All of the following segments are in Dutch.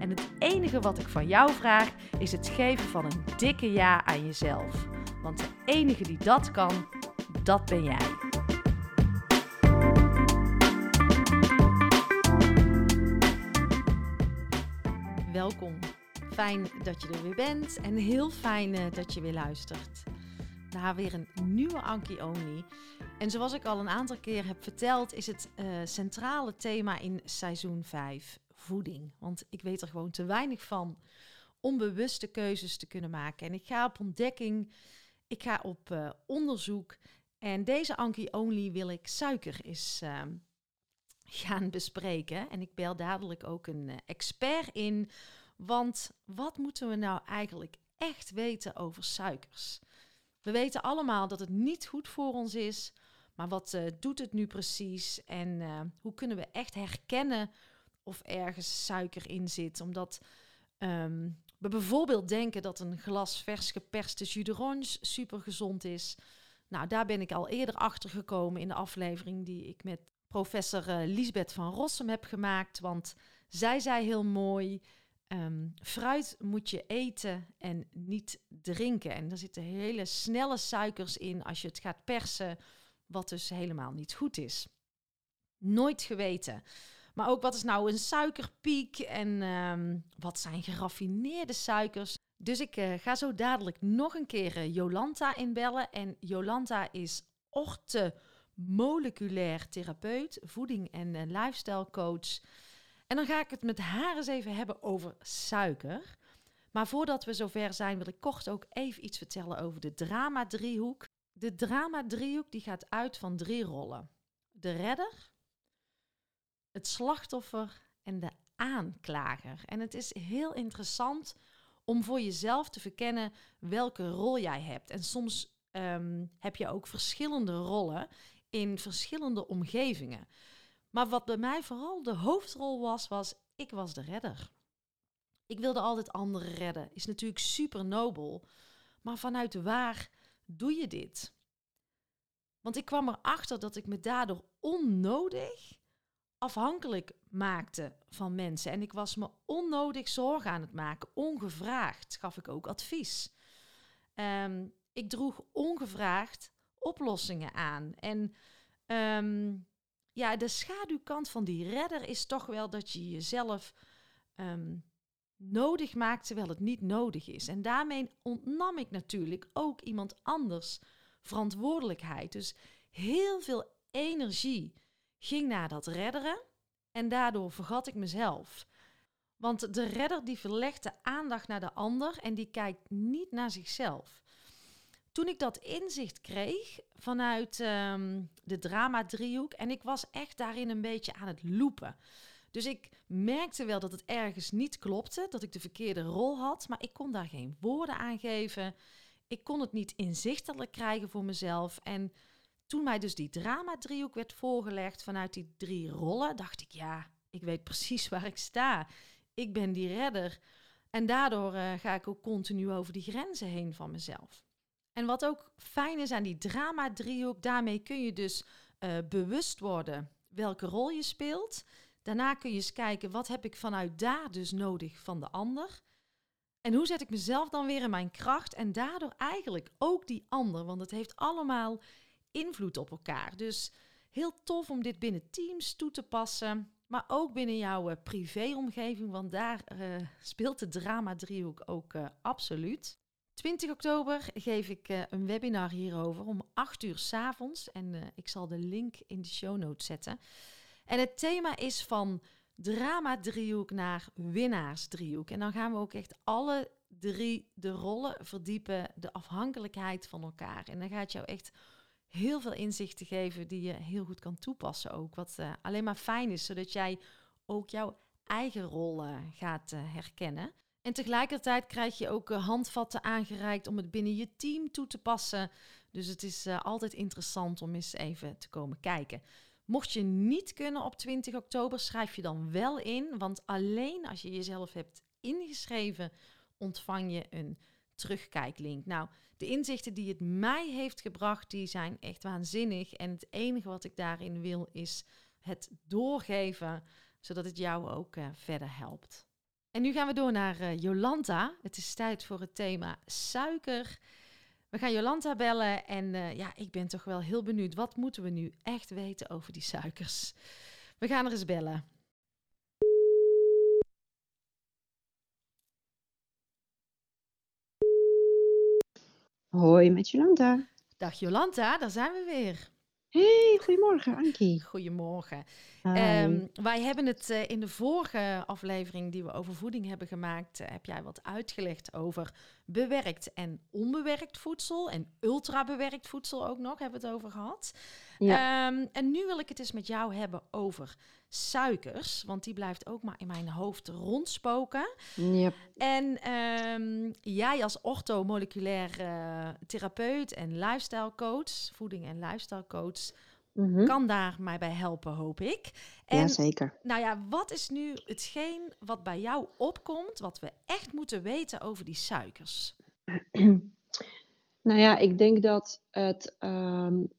En het enige wat ik van jou vraag is het geven van een dikke ja aan jezelf. Want de enige die dat kan, dat ben jij. Welkom. Fijn dat je er weer bent en heel fijn eh, dat je weer luistert. Naar weer een nieuwe Anki Oni. En zoals ik al een aantal keer heb verteld, is het uh, centrale thema in seizoen 5 voeding. Want ik weet er gewoon te weinig van om bewuste keuzes te kunnen maken. En ik ga op ontdekking, ik ga op uh, onderzoek. En deze Anki Only wil ik suiker eens uh, gaan bespreken. En ik bel dadelijk ook een uh, expert in. Want wat moeten we nou eigenlijk echt weten over suikers? We weten allemaal dat het niet goed voor ons is. Maar wat uh, doet het nu precies? En hoe kunnen we echt herkennen of ergens suiker in zit? Omdat um, we bijvoorbeeld denken dat een glas vers geperste jus d'orange super gezond is. Nou, daar ben ik al eerder achter gekomen in de aflevering die ik met professor uh, Lisbeth van Rossum heb gemaakt. Want zij zei heel mooi: um, fruit moet je eten en niet drinken. En er zitten hele snelle suikers in als je het gaat persen, wat dus helemaal niet goed is. Nooit geweten. Maar ook wat is nou een suikerpiek en um, wat zijn geraffineerde suikers? Dus ik uh, ga zo dadelijk nog een keer uh, Jolanta inbellen. En Jolanta is ortomoleculair therapeut, voeding- en uh, lifestyle coach. En dan ga ik het met haar eens even hebben over suiker. Maar voordat we zover zijn, wil ik kort ook even iets vertellen over de drama-driehoek. De drama-driehoek die gaat uit van drie rollen. De redder, het slachtoffer en de aanklager. En het is heel interessant om voor jezelf te verkennen welke rol jij hebt. En soms um, heb je ook verschillende rollen in verschillende omgevingen. Maar wat bij mij vooral de hoofdrol was, was ik was de redder. Ik wilde altijd anderen redden. Is natuurlijk super nobel. Maar vanuit waar doe je dit? Want ik kwam erachter dat ik me daardoor onnodig afhankelijk maakte van mensen. En ik was me onnodig zorgen aan het maken. Ongevraagd gaf ik ook advies. Um, ik droeg ongevraagd oplossingen aan. En um, ja, de schaduwkant van die redder is toch wel dat je jezelf um, nodig maakt terwijl het niet nodig is. En daarmee ontnam ik natuurlijk ook iemand anders verantwoordelijkheid. Dus heel veel energie ging naar dat redderen en daardoor vergat ik mezelf. Want de redder die verlegt de aandacht naar de ander en die kijkt niet naar zichzelf. Toen ik dat inzicht kreeg vanuit um, de drama-driehoek en ik was echt daarin een beetje aan het loepen. Dus ik merkte wel dat het ergens niet klopte, dat ik de verkeerde rol had, maar ik kon daar geen woorden aan geven. Ik kon het niet inzichtelijk krijgen voor mezelf. En toen mij dus die drama-driehoek werd voorgelegd vanuit die drie rollen, dacht ik, ja, ik weet precies waar ik sta. Ik ben die redder. En daardoor uh, ga ik ook continu over die grenzen heen van mezelf. En wat ook fijn is aan die drama-driehoek, daarmee kun je dus uh, bewust worden welke rol je speelt. Daarna kun je eens kijken, wat heb ik vanuit daar dus nodig van de ander? En hoe zet ik mezelf dan weer in mijn kracht en daardoor eigenlijk ook die ander? Want het heeft allemaal invloed op elkaar. Dus heel tof om dit binnen teams toe te passen, maar ook binnen jouw uh, privéomgeving, want daar uh, speelt de drama-driehoek ook uh, absoluut. 20 oktober geef ik een webinar hierover om 8 uur s avonds. En ik zal de link in de show notes zetten. En het thema is van drama-driehoek naar winnaars-driehoek. En dan gaan we ook echt alle drie de rollen verdiepen, de afhankelijkheid van elkaar. En dan gaat jou echt heel veel inzichten geven die je heel goed kan toepassen ook. Wat uh, alleen maar fijn is, zodat jij ook jouw eigen rol gaat herkennen. En tegelijkertijd krijg je ook uh, handvatten aangereikt om het binnen je team toe te passen. Dus het is altijd interessant om eens even te komen kijken. Mocht je niet kunnen op 20 oktober, schrijf je dan wel in. Want alleen als je jezelf hebt ingeschreven, ontvang je een terugkijklink. Nou, de inzichten die het mij heeft gebracht, die zijn echt waanzinnig. En het enige wat ik daarin wil, is het doorgeven, zodat het jou ook uh, verder helpt. En nu gaan we door naar uh, Jolanta. Het is tijd voor het thema suiker. We gaan Jolanta bellen en uh, ja, ik ben toch wel heel benieuwd. Wat moeten we nu echt weten over die suikers? We gaan er eens bellen. Hoi, met Jolanta. Dag Jolanta, daar zijn we weer. Hey, goedemorgen Ankie. Goedemorgen. Um, wij hebben het uh, in de vorige aflevering die we over voeding hebben gemaakt, uh, heb jij wat uitgelegd over bewerkt en onbewerkt voedsel en ultrabewerkt voedsel ook nog, hebben we het over gehad. Ja. Um, en nu wil ik het eens met jou hebben over suikers, want die blijft ook maar in mijn hoofd rondspoken. Yep. En um, jij als orthomoleculair uh, therapeut en lifestyle coach, voeding en lifestyle coach, mm -hmm. kan daar mij bij helpen, hoop ik. En, ja, zeker. Nou ja, wat is nu hetgeen wat bij jou opkomt, wat we echt moeten weten over die suikers? nou ja, ik denk dat het um,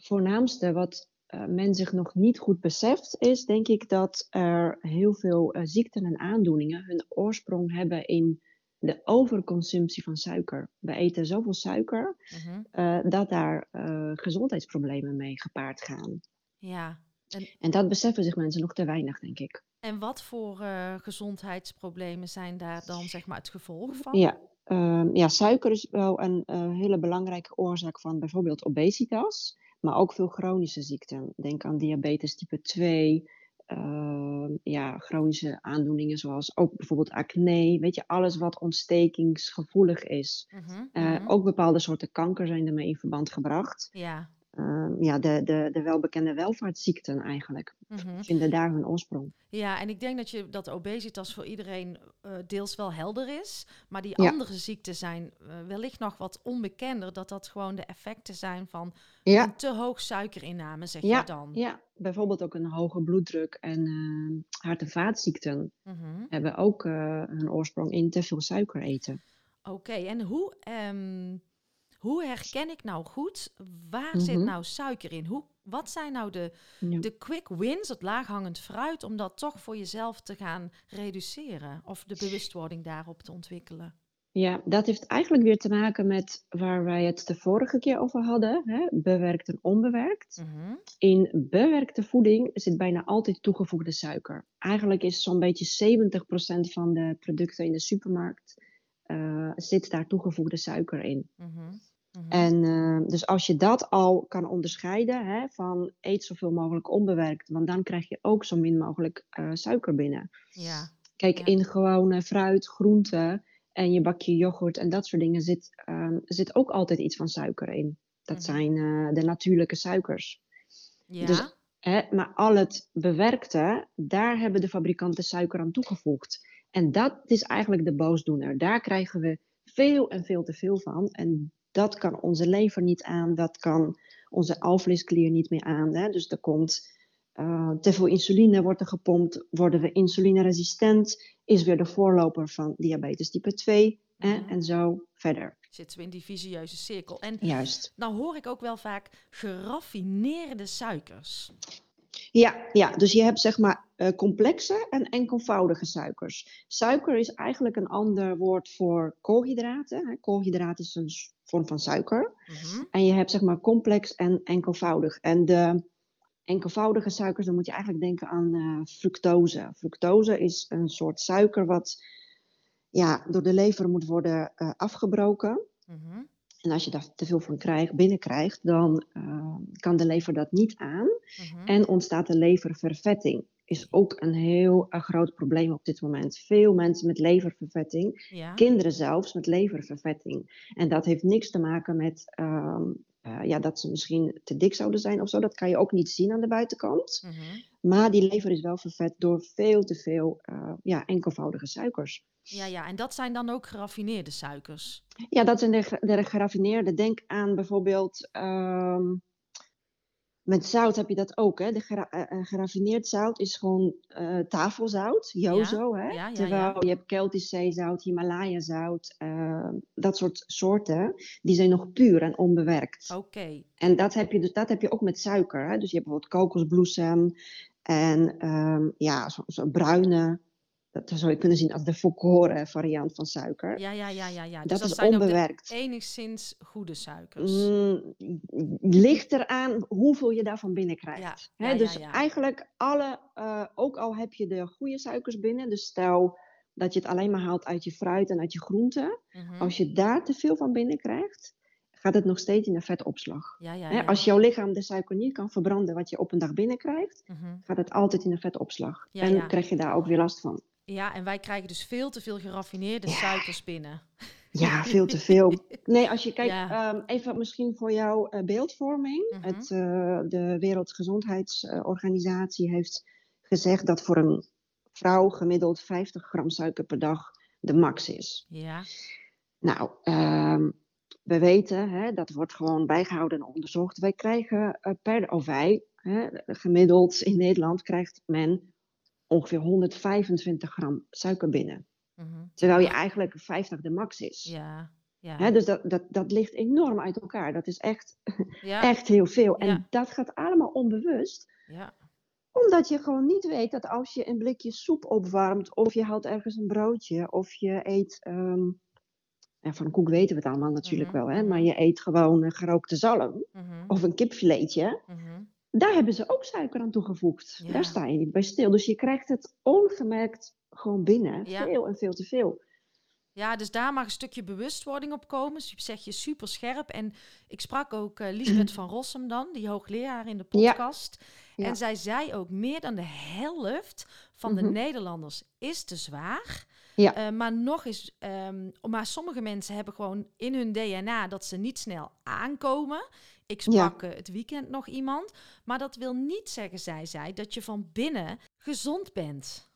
voornaamste wat men zich nog niet goed beseft, is denk ik dat er heel veel uh, ziekten en aandoeningen hun oorsprong hebben in de overconsumptie van suiker. We eten zoveel suiker -huh. uh, dat daar gezondheidsproblemen mee gepaard gaan. Ja. En, en, dat beseffen zich mensen nog te weinig, denk ik. En wat voor gezondheidsproblemen zijn daar dan zeg maar het gevolg van? Ja, ja suiker is wel een hele belangrijke oorzaak van bijvoorbeeld obesitas maar ook veel chronische ziekten. Denk aan diabetes type 2, uh, ja, chronische aandoeningen zoals ook bijvoorbeeld acne. Weet je, alles wat ontstekingsgevoelig is. Uh -huh, uh, uh -huh. Ook bepaalde soorten kanker zijn ermee in verband gebracht. Ja. Ja, de, de, de welbekende welvaartsziekten eigenlijk -huh. vinden daar hun oorsprong. Ja, en ik denk dat, je, dat obesitas voor iedereen uh, deels wel helder is. Maar die ja. andere ziekten zijn uh, wellicht nog wat onbekender. Dat dat gewoon de effecten zijn van ja. een te hoog suikerinname, zeg ja. je dan. Ja, bijvoorbeeld ook een hoge bloeddruk en uh, hart- en vaatziekten -huh. hebben ook uh, hun oorsprong in te veel suiker eten. Oké, okay, en hoe, um, hoe herken ik nou goed waar zit nou suiker in? Hoe wat zijn nou de, ja. de quick wins, het laaghangend fruit, om dat toch voor jezelf te gaan reduceren of de bewustwording daarop te ontwikkelen? Ja, dat heeft eigenlijk weer te maken met waar wij het de vorige keer over hadden, hè? bewerkt en onbewerkt. -huh. In bewerkte voeding zit bijna altijd toegevoegde suiker. Eigenlijk is zo'n beetje 70% van de producten in de supermarkt uh, zit daar toegevoegde suiker in. -huh. Mm -hmm. En uh, dus als je dat al kan onderscheiden hè, van eet zoveel mogelijk onbewerkt, want dan krijg je ook zo min mogelijk uh, suiker binnen. Ja. Kijk, ja. in gewone fruit, groenten en je bakje yoghurt en dat soort dingen zit, um, zit ook altijd iets van suiker in. Dat mm -hmm. zijn uh, de natuurlijke suikers. Ja. Dus, hè, maar al het bewerkte, daar hebben de fabrikanten suiker aan toegevoegd. En dat is eigenlijk de boosdoener. Daar krijgen we veel en veel te veel van. En dat kan onze lever niet aan, dat kan onze alvleesklier niet meer aan. Hè? Dus er komt uh, te veel insuline wordt er gepompt, worden we insulineresistent, is weer de voorloper van diabetes type 2 hè? Mhm. en zo verder. Zitten we in die visieuze cirkel. En Juist. nou hoor ik ook wel vaak geraffineerde suikers. Ja, ja, dus je hebt zeg maar complexe en enkelvoudige suikers. Suiker is eigenlijk een ander woord voor koolhydraten. Hè. Koolhydraat is een vorm van suiker. Mm -hmm. En je hebt zeg maar complex en enkelvoudig. En de enkelvoudige suikers, dan moet je eigenlijk denken aan uh, fructose. Fructose is een soort suiker wat ja, door de lever moet worden uh, afgebroken. Mhm. En als je daar te veel van krijgt, binnenkrijgt, dan uh, kan de lever dat niet aan. Mhm. En ontstaat de leververvetting. Is ook een heel uh, groot probleem op dit moment. Veel mensen met leververvetting, ja. kinderen zelfs met leververvetting. En dat heeft niks te maken met uh, ja, dat ze misschien te dik zouden zijn of zo. Dat kan je ook niet zien aan de buitenkant. Mhm. Maar die lever is wel vervet door veel te veel ja, enkelvoudige suikers. Ja, ja, en dat zijn dan ook geraffineerde suikers? Ja, dat zijn de, de geraffineerde. Denk aan bijvoorbeeld, um, met zout heb je dat ook. Hè? De gera uh, geraffineerd zout is gewoon uh, tafelzout, jozo. Ja, hè? Ja, ja, Terwijl je hebt Keltisch zeezout, Himalaya zout, uh, dat soort soorten, die zijn nog puur en onbewerkt. Oké. En dat heb, je, dus, dat heb je ook met suiker. Hè? Dus je hebt bijvoorbeeld kokosbloesem en um, ja, zo'n zo bruine dat zou je kunnen zien als de volkoren variant van suiker. Ja, ja, ja, ja. ja. Dus dat, is onbewerkt. enigszins goede suikers. Mm, ligt eraan hoeveel je daarvan binnenkrijgt. Ja, dus eigenlijk alle, uh, ook al heb je de goede suikers binnen, dus stel dat je het alleen maar haalt uit je fruit en uit je groenten. Mhm. Als je daar te veel van binnenkrijgt, gaat het nog steeds in de vetopslag. Ja, ja, ja. Als jouw lichaam de suiker niet kan verbranden wat je op een dag binnenkrijgt, mm gaat het altijd in de vetopslag. en krijg je daar ook weer last van. Ja, en wij krijgen dus veel te veel geraffineerde suikers binnen. Ja, veel te veel. Nee, als je kijkt, ehm, even misschien voor jouw uh, beeldvorming. Mhm. het, uh, de Wereldgezondheidsorganisatie heeft gezegd dat voor een vrouw gemiddeld 50 gram suiker per dag de max is. Ja. Nou, um, we weten, hè, dat wordt gewoon bijgehouden en onderzocht. Wij krijgen uh, per, of wij, hè, gemiddeld in Nederland krijgt men ongeveer 125 gram suiker binnen. Mhm. Terwijl je eigenlijk 50 de max is. Ja. Ja. dus dat, dat, dat ligt enorm uit elkaar. Dat is echt, echt heel veel. En dat gaat allemaal onbewust. Ja. Omdat je gewoon niet weet dat als je een blikje soep opwarmt, of je haalt ergens een broodje, of je eet. Um, en van koek weten we het allemaal natuurlijk mhm. wel, hè? maar mhm. je eet gewoon een gerookte zalm of een kipfiletje daar hebben ze ook suiker aan toegevoegd. Daar sta je niet bij stil. Dus je krijgt het ongemerkt gewoon binnen. Veel en veel te veel. Ja, dus daar mag een stukje bewustwording op komen. Dus zeg je super scherp. En ik sprak ook uh, Lisbeth van Rossum dan, die hoogleraar in de podcast. En zij zei ook, meer dan de helft van de mhm. Nederlanders is te zwaar. Ja. Uh, maar nog eens, um, maar sommige mensen hebben gewoon in hun DNA dat ze niet snel aankomen. Ik sprak het weekend nog iemand. Maar dat wil niet zeggen, zei zij, dat je van binnen gezond bent.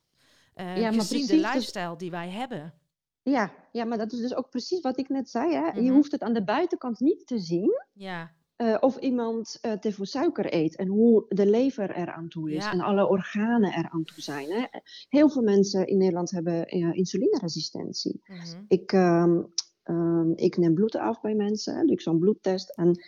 Uh, ja, gezien de dus lifestyle die wij hebben. Ja, ja, maar dat is dus ook precies wat ik net zei. Hè? Je mhm. hoeft het aan de buitenkant niet te zien. Ja. Uh, of iemand uh, te veel suiker eet en hoe de lever eraan toe is en alle organen eraan toe zijn. Hè? Heel veel mensen in Nederland hebben uh, insulineresistentie. Mhm. ik, uh, ik neem bloed af bij mensen, doe ik zo'n bloedtest en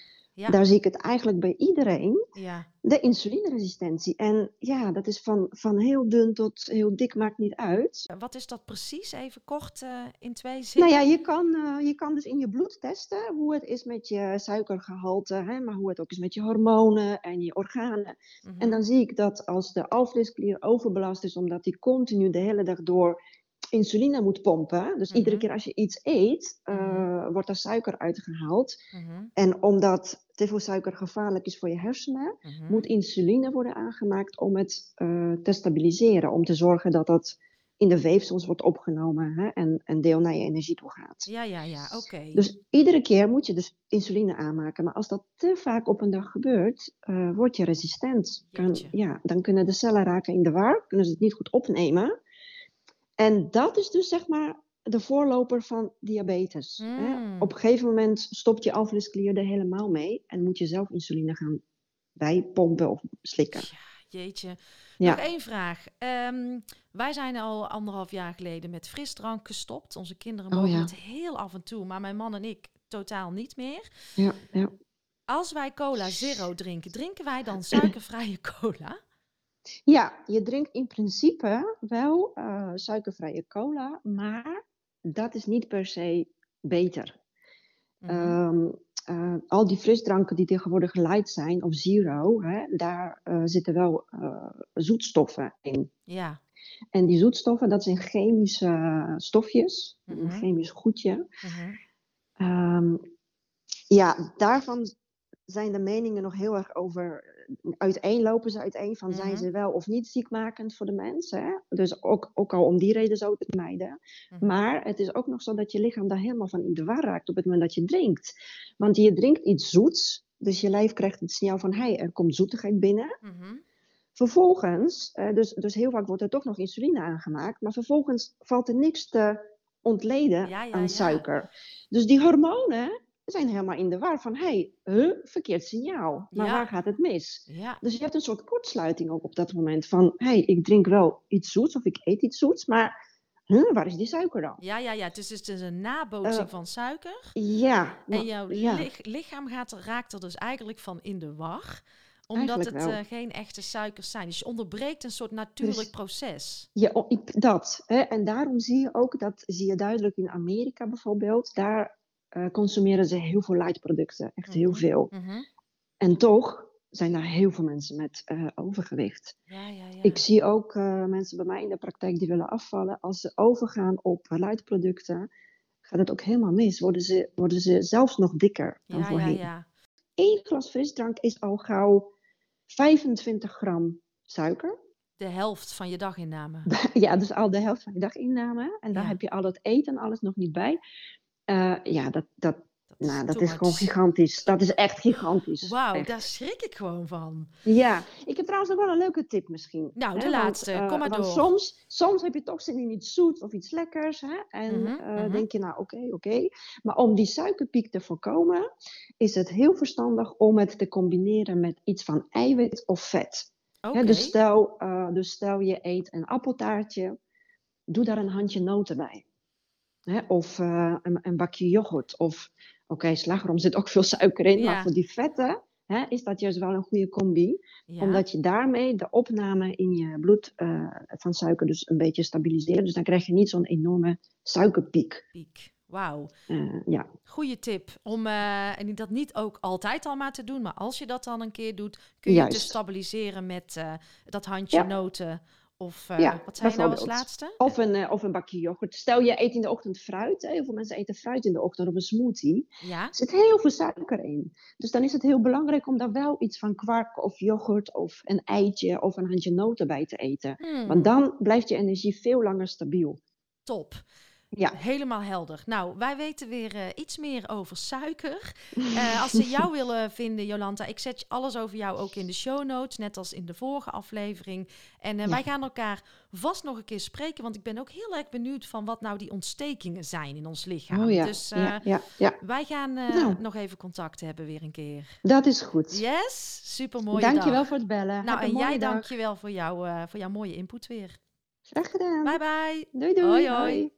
daar zie ik het eigenlijk bij iedereen. Ja. De insulineresistentie. En ja, dat is van, van heel dun tot heel dik, maakt niet uit. Wat is dat precies? Even kort uh, in twee zinnen. Nou ja, je kan, uh, je kan dus in je bloed testen hoe het is met je suikergehalte, hè, maar hoe het ook is met je hormonen en je organen. Mm -hmm. En dan zie ik dat als de alvleesklier overbelast is, omdat die continu de hele dag door insuline moet pompen. Dus iedere mhm. keer als je iets eet, uh, wordt er suiker uitgehaald. Mhm. En omdat te veel suiker gevaarlijk is voor je hersenen, moet insuline worden aangemaakt om het uh, te stabiliseren. Om te zorgen dat dat in de weefsels wordt opgenomen hè, en een deel naar je energie toe gaat. Ja, ja, ja, oké. Dus iedere keer moet je dus insuline aanmaken. Maar als dat te vaak op een dag gebeurt, uh, word je resistent. Kan, ja, dan kunnen de cellen raken in de war, kunnen ze het niet goed opnemen. En dat is dus zeg maar de voorloper van diabetes. Hè? Hmm. Op een gegeven moment stopt je alvleesklier er helemaal mee en moet je zelf insuline gaan bijpompen of slikken. Ja, jeetje. Nog één vraag. Um, wij zijn al anderhalf jaar geleden met frisdrank gestopt. Onze kinderen oh, mogen het heel af en toe, maar mijn man en ik totaal niet meer. Ja, ja. Als wij cola zero drinken, drinken wij dan suikervrije cola? Ja, je drinkt in principe wel uh, suikervrije cola, maar dat is niet per se beter. Mm -hmm. uh, al die frisdranken die tegenwoordig light zijn, of zero, hè, daar uh, zitten wel zoetstoffen in. Ja. En die zoetstoffen, dat zijn chemische stofjes, een Mhm. chemisch goedje. Mhm. Ehm, ja, daarvan zijn de meningen nog heel erg over. Uiteenlopen ze uiteen van zijn Mhm. ze wel of niet ziekmakend voor de mens. Hè? Dus ook, ook al om die reden zou ik het mijden. Mhm. Maar het is ook nog zo dat je lichaam daar helemaal van in de war raakt op het moment dat je drinkt. Want je drinkt iets zoets, dus je lijf krijgt het signaal van hey, er komt zoetigheid binnen. Mhm. Vervolgens, eh, dus, dus heel vaak wordt er toch nog insuline aangemaakt, maar vervolgens valt er niks te ontleden Ja, ja, aan ja. suiker. Dus die hormonen zijn helemaal in de war van, hé, hey, huh, verkeerd signaal. Maar Ja. waar gaat het mis? Ja. Dus je hebt een soort kortsluiting ook op dat moment van, hé, hey, ik drink wel iets zoets of ik eet iets zoets, maar huh, waar is die suiker dan? Ja, ja, ja. Het is, het is een nabootsing Eh, van suiker. Ja, En nou, jouw ja. lich- lichaam gaat raakt er dus eigenlijk van in de war. Omdat Eigenlijk het eh, geen echte suikers zijn. Dus je onderbreekt een soort natuurlijk proces. Ja, dat. Hè? En daarom zie je ook, dat zie je duidelijk in Amerika bijvoorbeeld, daar eh, consumeren ze heel veel light producten, echt heel Mhm. veel. Mhm. En toch zijn daar heel veel mensen met eh, overgewicht. Ja, ja, ja. Ik zie ook eh, mensen bij mij in de praktijk die willen afvallen. Als ze overgaan op light producten, gaat het ook helemaal mis. Worden ze, worden ze zelfs nog dikker dan voorheen. ja. Eén glas frisdrank is al gauw 25 gram suiker. De helft van je daginname. Ja, dus al de helft van je daginname. En daar heb je al het eten en alles nog niet bij. Eh, ja, dat, dat, Dat nou, dat is gewoon gigantisch. Dat is echt gigantisch. Wauw, daar schrik ik gewoon van. Ja, ik heb trouwens nog wel een leuke tip misschien. Nou, de Hè, want, laatste. eh, Kom maar want door. Soms, soms heb je toch zin in iets zoets of iets lekkers. Hè? En Mhm, eh, mhm. denk je, nou oké, oké. Maar om die suikerpiek te voorkomen, is het heel verstandig om het te combineren met iets van eiwit of vet. Oké. Hè, dus, stel, dus stel je eet een appeltaartje, doe daar een handje noten bij. Hè, of eh, een, een bakje yoghurt. Of, oké, slagroom zit ook veel suiker in, Ja. maar voor die vetten hè, is dat juist wel een goede combi. Ja. Omdat je daarmee de opname in je bloed eh, van suiker dus een beetje stabiliseert. Dus dan krijg je niet zo'n enorme suikerpiek. Piek. Wauw. Eh, ja. Goeie tip om eh, en dat niet ook altijd al maar te doen, maar als je dat dan een keer doet, kun je het dus stabiliseren met dat handje Ja. noten. Of eh, Ja, wat zei je nou als laatste? Of een, eh, of een bakje yoghurt. Stel je eet in de ochtend fruit. Hè. Heel veel mensen eten fruit in de ochtend of een smoothie. Ja. Er zit heel veel suiker in. Dus dan is het heel belangrijk om daar wel iets van kwark of yoghurt of een eitje of een handje noten bij te eten. Hmm, Want dan blijft je energie veel langer stabiel. top. Ja. Helemaal helder. Nou, wij weten weer eh, iets meer over suiker. Eh, als ze jou willen vinden, Jolanta, ik zet alles over jou ook in de show notes, net als in de vorige aflevering. En eh, Ja. wij gaan elkaar vast nog een keer spreken, want ik ben ook heel erg benieuwd van wat nou die ontstekingen zijn in ons lichaam. Oh ja, Dus ja, wij gaan Nou. nog even contact hebben weer een keer. dat is goed. Yes, super mooi. Dankjewel voor het bellen. Nou, en jij dag. dankjewel voor, jou, voor jouw mooie input weer. Graag gedaan. Bye bye. Doei doei. Hoi, hoi.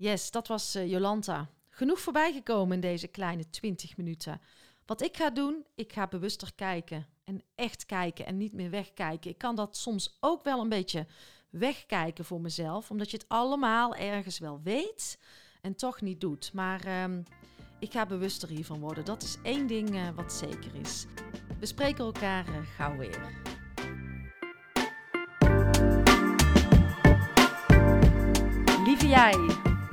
Yes, dat was eh, Jolanta. Genoeg voorbijgekomen in deze kleine 20 minuten. Wat ik ga doen, ik ga bewuster kijken. En echt kijken en niet meer wegkijken. Ik kan dat soms ook wel een beetje wegkijken voor mezelf. Omdat je het allemaal ergens wel weet en toch niet doet. Maar ehm, ik ga bewuster hiervan worden. Dat is één ding eh, wat zeker is. We spreken elkaar eh, gauw weer. Lieve jij,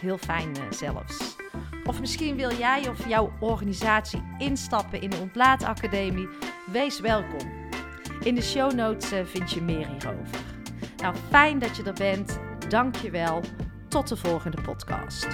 Heel fijn eh, zelfs. Of misschien wil jij of jouw organisatie instappen in de Ontlaatacademie. Wees welkom. In de show notes eh, vind je meer hierover. Nou, fijn dat je er bent. Dank je wel. Tot de volgende podcast.